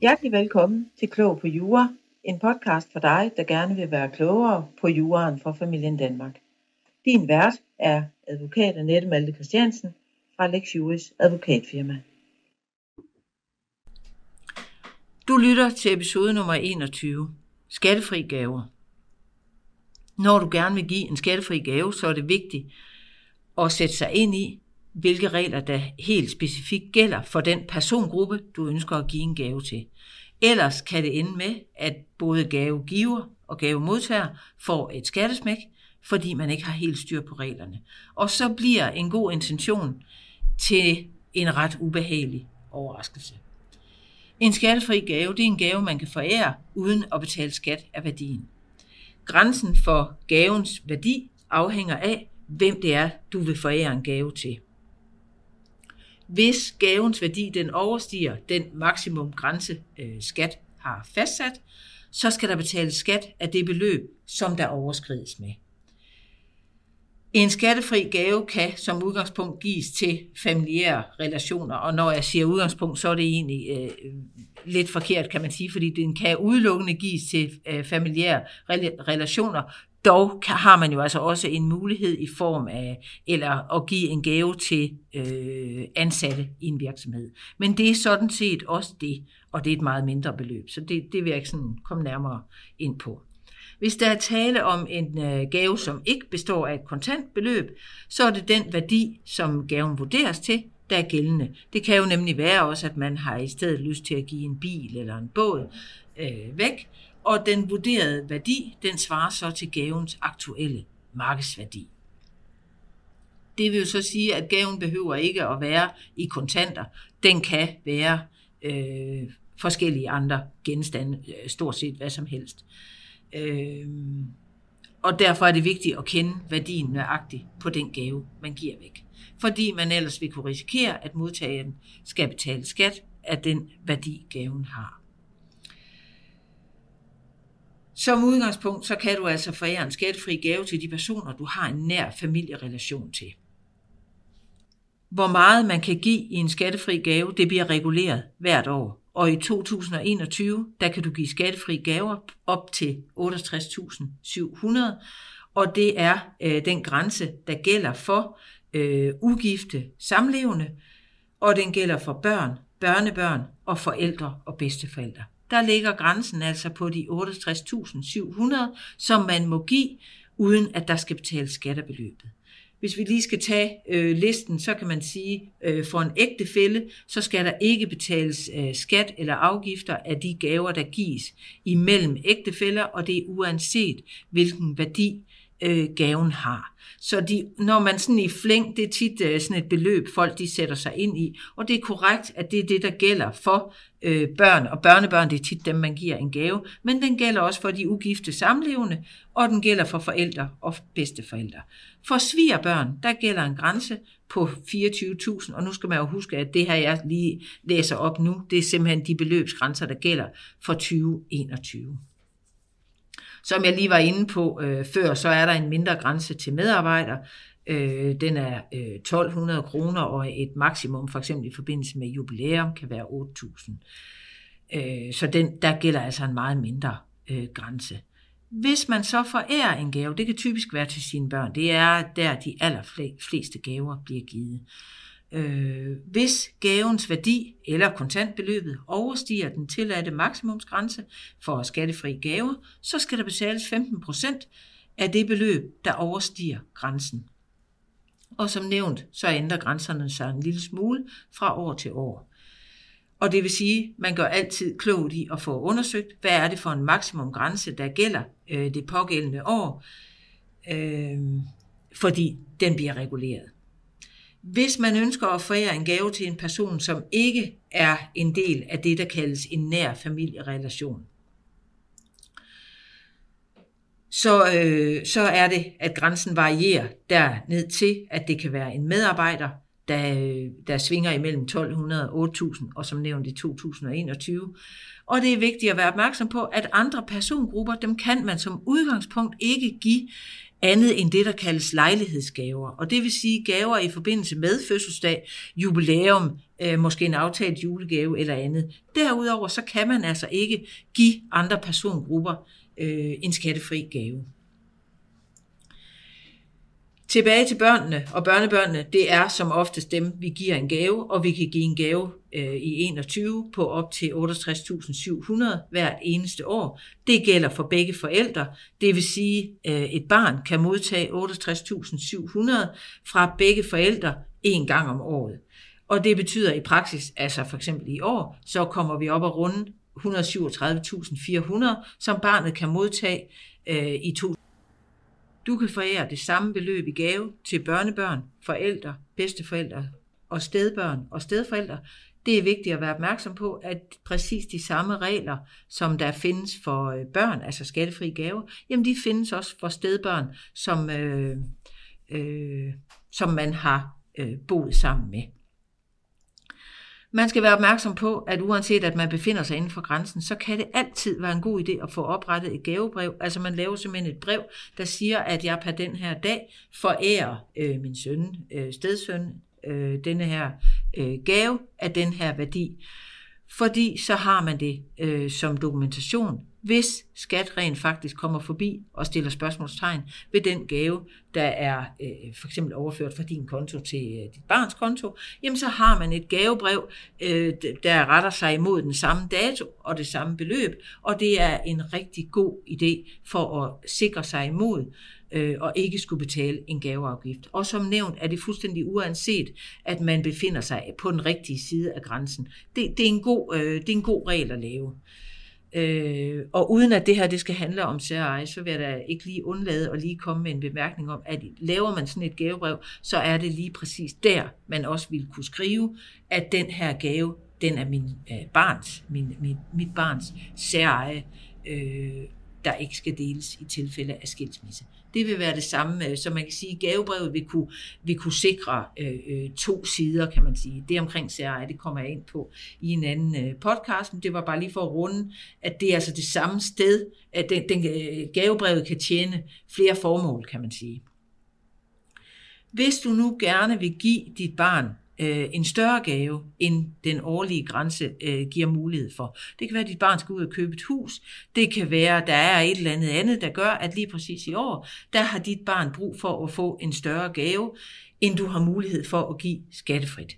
Hjertelig velkommen til Klog på Jura, en podcast for dig, der gerne vil være klogere på juraen for familien Danmark. Din vært er advokat Annette Malte Christiansen fra Lex Juris advokatfirma. Du lytter til episode nummer 21. Skattefri gaver. Når du gerne vil give en skattefri gave, så er det vigtigt at sætte sig ind i, hvilke regler der helt specifikt gælder for den persongruppe, du ønsker at give en gave til. Ellers kan det ende med, at både gavegiver og gavemodtager får et skattesmæk, fordi man ikke har helt styr på reglerne. Og så bliver en god intention til en ret ubehagelig overraskelse. En skattefri gave, det er en gave, man kan forære uden at betale skat af værdien. Grænsen for gavens værdi afhænger af, hvem det er, du vil forære en gave til. Hvis gavens værdi den overstiger den maksimum grænse øh, skat har fastsat, så skal der betales skat af det beløb, som der overskrides med. En skattefri gave kan som udgangspunkt gives til familiære relationer, og når jeg siger udgangspunkt, så er det egentlig øh, lidt forkert, kan man sige, fordi den kan udelukkende gives til øh, familiære relationer, dog kan, har man jo altså også en mulighed i form af, eller at give en gave til øh, ansatte i en virksomhed. Men det er sådan set også det, og det er et meget mindre beløb, så det, det vil jeg ikke sådan komme nærmere ind på. Hvis der er tale om en øh, gave, som ikke består af et kontantbeløb, så er det den værdi, som gaven vurderes til, der er gældende. Det kan jo nemlig være også, at man har i stedet lyst til at give en bil eller en båd øh, væk, og den vurderede værdi, den svarer så til gavens aktuelle markedsværdi. Det vil jo så sige, at gaven behøver ikke at være i kontanter. Den kan være øh, forskellige andre genstande, øh, stort set hvad som helst. Øh, og derfor er det vigtigt at kende værdien nøjagtigt på den gave, man giver væk. Fordi man ellers vil kunne risikere, at modtageren skal betale skat af den værdi, gaven har. Som udgangspunkt, så kan du altså forære en skattefri gave til de personer, du har en nær familierelation til. Hvor meget man kan give i en skattefri gave, det bliver reguleret hvert år. Og i 2021, der kan du give skattefri gaver op til 68.700, og det er øh, den grænse, der gælder for øh, ugifte samlevende, og den gælder for børn, børnebørn og forældre og bedsteforældre der ligger grænsen altså på de 68.700, som man må give, uden at der skal betales skattebeløbet. Hvis vi lige skal tage øh, listen, så kan man sige, øh, for en ægtefælle, så skal der ikke betales øh, skat eller afgifter af de gaver, der gives imellem ægtefæller, og det er uanset hvilken værdi øh, gaven har. Så de, når man sådan i flæng, det er tit øh, sådan et beløb, folk de sætter sig ind i, og det er korrekt, at det er det, der gælder for øh, børn, og børnebørn, det er tit dem, man giver en gave, men den gælder også for de ugifte samlevende, og den gælder for forældre og bedsteforældre. For svigerbørn, der gælder en grænse på 24.000, og nu skal man jo huske, at det her, jeg lige læser op nu, det er simpelthen de beløbsgrænser, der gælder for 2021. Som jeg lige var inde på øh, før, så er der en mindre grænse til medarbejdere. Øh, den er øh, 1200 kroner, og et maksimum, for eksempel i forbindelse med jubilæum, kan være 8000. Øh, så den, der gælder altså en meget mindre øh, grænse. Hvis man så forærer en gave, det kan typisk være til sine børn, det er der de allerfleste gaver bliver givet. Øh, hvis gavens værdi eller kontantbeløbet overstiger den tilladte maksimumsgrænse for skattefri gaver, så skal der betales 15% af det beløb, der overstiger grænsen. Og som nævnt, så ændrer grænserne sig en lille smule fra år til år. Og det vil sige, at man gør altid klogt i at få undersøgt, hvad er det for en maksimumgrænse, der gælder øh, det pågældende år, øh, fordi den bliver reguleret. Hvis man ønsker at forære en gave til en person, som ikke er en del af det, der kaldes en nær familierelation, så, øh, så er det, at grænsen varierer der ned til, at det kan være en medarbejder, der, øh, der svinger imellem 1200 og 8000, og som nævnt i 2021. Og det er vigtigt at være opmærksom på, at andre persongrupper, dem kan man som udgangspunkt ikke give andet end det, der kaldes lejlighedsgaver. Og det vil sige gaver i forbindelse med fødselsdag, jubilæum, øh, måske en aftalt julegave eller andet. Derudover så kan man altså ikke give andre persongrupper øh, en skattefri gave. Tilbage til børnene og børnebørnene, det er som oftest dem, vi giver en gave, og vi kan give en gave øh, i 21 på op til 68.700 hvert eneste år. Det gælder for begge forældre, det vil sige, øh, et barn kan modtage 68.700 fra begge forældre en gang om året. Og det betyder i praksis, altså for eksempel i år, så kommer vi op og runde 137.400, som barnet kan modtage øh, i to du kan forære det samme beløb i gave til børnebørn, forældre, bedsteforældre og stedbørn og stedforældre. Det er vigtigt at være opmærksom på, at præcis de samme regler, som der findes for øh, børn, altså skattefri gave, jamen de findes også for stedbørn, som, øh, øh, som man har øh, boet sammen med. Man skal være opmærksom på, at uanset at man befinder sig inden for grænsen, så kan det altid være en god idé at få oprettet et gavebrev. Altså man laver simpelthen et brev, der siger, at jeg på den her dag forærer øh, min søn, øh, stedsøn, øh, denne her øh, gave af den her værdi. Fordi så har man det øh, som dokumentation hvis skat rent faktisk kommer forbi og stiller spørgsmålstegn ved den gave, der er øh, for eksempel overført fra din konto til øh, dit barns konto, jamen så har man et gavebrev, øh, der retter sig imod den samme dato og det samme beløb, og det er en rigtig god idé for at sikre sig imod øh, og ikke skulle betale en gaveafgift. Og som nævnt er det fuldstændig uanset, at man befinder sig på den rigtige side af grænsen. Det, det, er, en god, øh, det er en god regel at lave. Øh, og uden at det her det skal handle om særeje, så vil jeg da ikke lige undlade at lige komme med en bemærkning om, at laver man sådan et gavebrev, så er det lige præcis der, man også vil kunne skrive, at den her gave, den er min øh, barns, min, min, mit barns særeje, øh, der ikke skal deles i tilfælde af skilsmisse. Det vil være det samme, øh, så man kan sige, at gavebrevet vil kunne, vil kunne sikre øh, øh to sider, kan man sige. Det omkring CRI, det kommer jeg ind på i en anden øh, podcast, men det var bare lige for at runde, at det er altså det samme sted, at den, den øh, gavebrevet kan tjene flere formål, kan man sige. Hvis du nu gerne vil give dit barn øh, en større gave, end den årlige grænse øh, giver mulighed for. Det kan være, at dit barn skal ud og købe et hus. Det kan være, at der er et eller andet andet, der gør, at lige præcis i år, der har dit barn brug for at få en større gave, end du har mulighed for at give skattefrit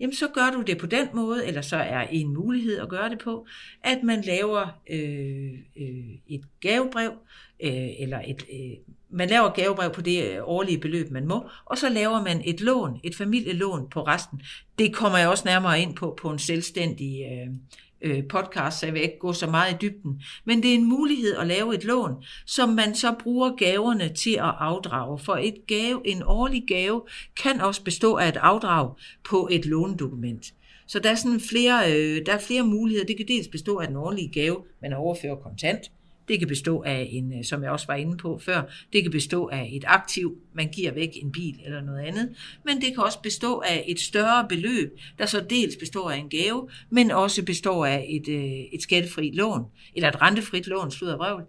jamen så gør du det på den måde, eller så er en mulighed at gøre det på, at man laver øh, øh, et gavebrev, øh, eller et, øh, man laver gavebrev på det øh, årlige beløb, man må, og så laver man et lån, et familielån på resten. Det kommer jeg også nærmere ind på på en selvstændig øh, øh, podcast, så jeg vil ikke gå så meget i dybden. Men det er en mulighed at lave et lån, som man så bruger gaverne til at afdrage. For et gave, en årlig gave kan også bestå af et afdrag på et lånedokument. Så der er sådan flere, øh, der er flere muligheder. Det kan dels bestå af den årlige gave, man overfører kontant. Det kan bestå af en, øh, som jeg også var inde på før, det kan bestå af et aktiv, man giver væk en bil eller noget andet, men det kan også bestå af et større beløb, der så dels består af en gave, men også består af et, øh, et skattefrit lån, eller et rentefrit lån, slud af vrøvl,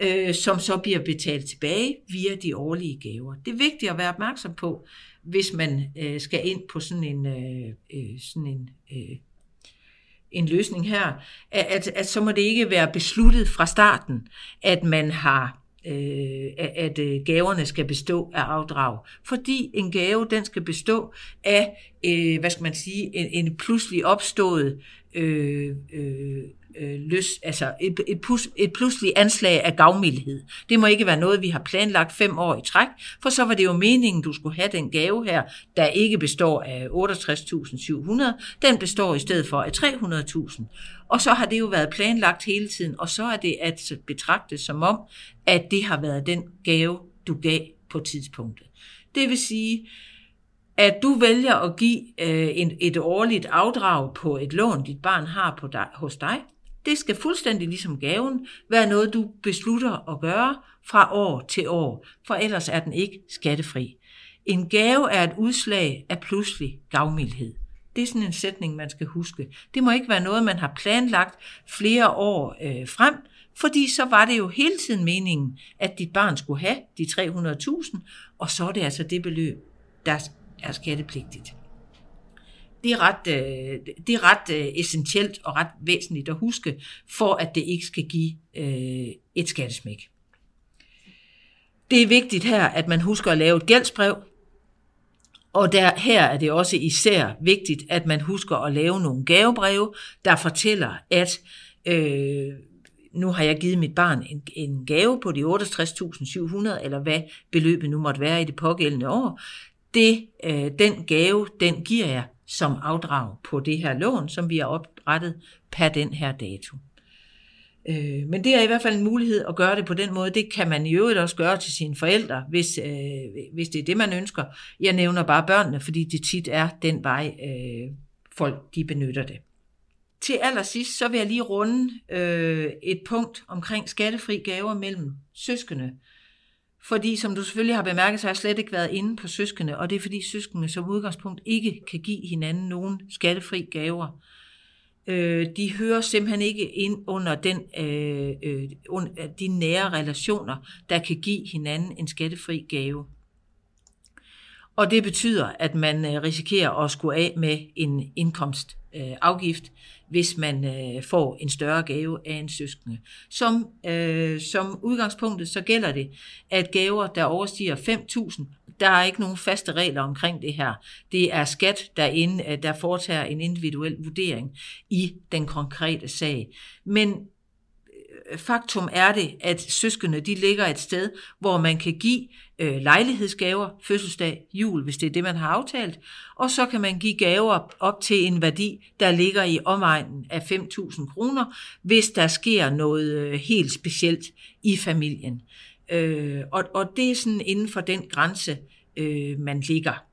øh, som så bliver betalt tilbage via de årlige gaver. Det er vigtigt at være opmærksom på, hvis man øh, skal ind på sådan en, øh, øh sådan en øh, en løsning her, at, at, at så må det ikke være besluttet fra starten, at man har øh, at øh, gaverne skal bestå af afdrag. Fordi en gave, den skal bestå af, øh, hvad skal man sige, en, en pludselig opstået øh, øh, øh, lyst, altså et, et, pus, et pludselig anslag af gavmildhed. Det må ikke være noget, vi har planlagt fem år i træk, for så var det jo meningen, du skulle have den gave her, der ikke består af 68.700, den består i stedet for af 300.000. Og så har det jo været planlagt hele tiden, og så er det at betragte som om, at det har været den gave, du gav på tidspunktet. Det vil sige, at du vælger at give øh, en, et årligt afdrag på et lån, dit barn har på dig, hos dig, det skal fuldstændig ligesom gaven være noget, du beslutter at gøre fra år til år, for ellers er den ikke skattefri. En gave er et udslag af pludselig gavmildhed. Det er sådan en sætning, man skal huske. Det må ikke være noget, man har planlagt flere år øh, frem, Fordi så var det jo hele tiden meningen, at dit barn skulle have de 300.000, og så er det altså det beløb, der er skattepligtigt. Det er ret, øh, det er ret øh, essentielt og ret væsentligt at huske, for at det ikke skal give øh, et skattesmæk. Det er vigtigt her, at man husker at lave et gældsbrev, og der, her er det også især vigtigt, at man husker at lave nogle gavebreve, der fortæller, at øh, nu har jeg givet mit barn en, en gave på de 68.700, eller hvad beløbet nu måtte være i det pågældende år. Det, øh, den gave, den giver jeg som afdrag på det her lån, som vi har oprettet per den her dato. Øh, men det er i hvert fald en mulighed at gøre det på den måde. Det kan man i øvrigt også gøre til sine forældre, hvis, øh, hvis det er det, man ønsker. Jeg nævner bare børnene, fordi det tit er den vej, øh, folk de benytter det. Til allersidst, så vil jeg lige runde øh, et punkt omkring skattefri gaver mellem søskende. Fordi som du selvfølgelig har bemærket, så har jeg slet ikke været inde på søskende, og det er fordi søskende som udgangspunkt ikke kan give hinanden nogen skattefri gaver. Øh, de hører simpelthen ikke ind under den, øh, øh, under øh, de nære relationer, der kan give hinanden en skattefri gave. Og det betyder, at man øh, risikerer at skulle af med en indkomst Øh, indkomstafgift, hvis man øh, får en større gave af en søskende. Som, øh, som udgangspunktet så gælder det, at gaver, der overstiger 5.000, der er ikke nogen faste regler omkring det her. Det er skat, der, ind, øh, der foretager en individuel vurdering i den konkrete sag. Men faktum er det, at søskende de ligger et sted, hvor man kan give øh, lejlighedsgaver, fødselsdag, jul, hvis det er det, man har aftalt, og så kan man give gaver op til en værdi, der ligger i omegnen af 5.000 kroner, hvis der sker noget øh, helt specielt i familien. Øh, og, og det er sådan inden for den grænse, øh, man ligger.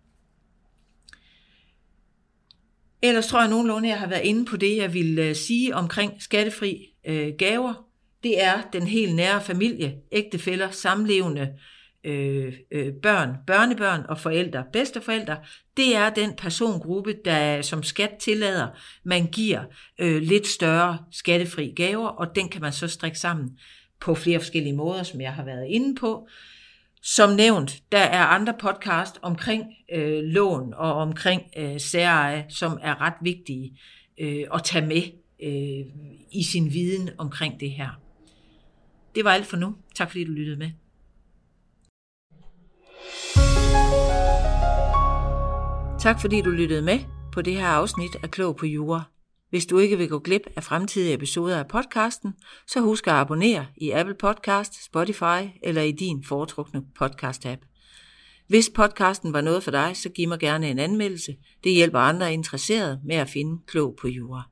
Ellers tror jeg nogenlunde, jeg har været inde på det, jeg vil øh, sige omkring skattefri øh, gaver det er den helt nære familie, ægtefæller, samlevende, øh, øh, børn, børnebørn og forældre, bedsteforældre, det er den persongruppe, der som skat tillader, man giver øh, lidt større skattefri gaver, og den kan man så strikke sammen på flere forskellige måder, som jeg har været inde på. Som nævnt, der er andre podcast omkring øh, lån og omkring øh, særeje, som er ret vigtige øh, at tage med øh, i sin viden omkring det her. Det var alt for nu. Tak fordi du lyttede med. Tak fordi du lyttede med på det her afsnit af Klog på Jura. Hvis du ikke vil gå glip af fremtidige episoder af podcasten, så husk at abonnere i Apple Podcast, Spotify eller i din foretrukne podcast-app. Hvis podcasten var noget for dig, så giv mig gerne en anmeldelse. Det hjælper andre interesserede med at finde Klog på Jura.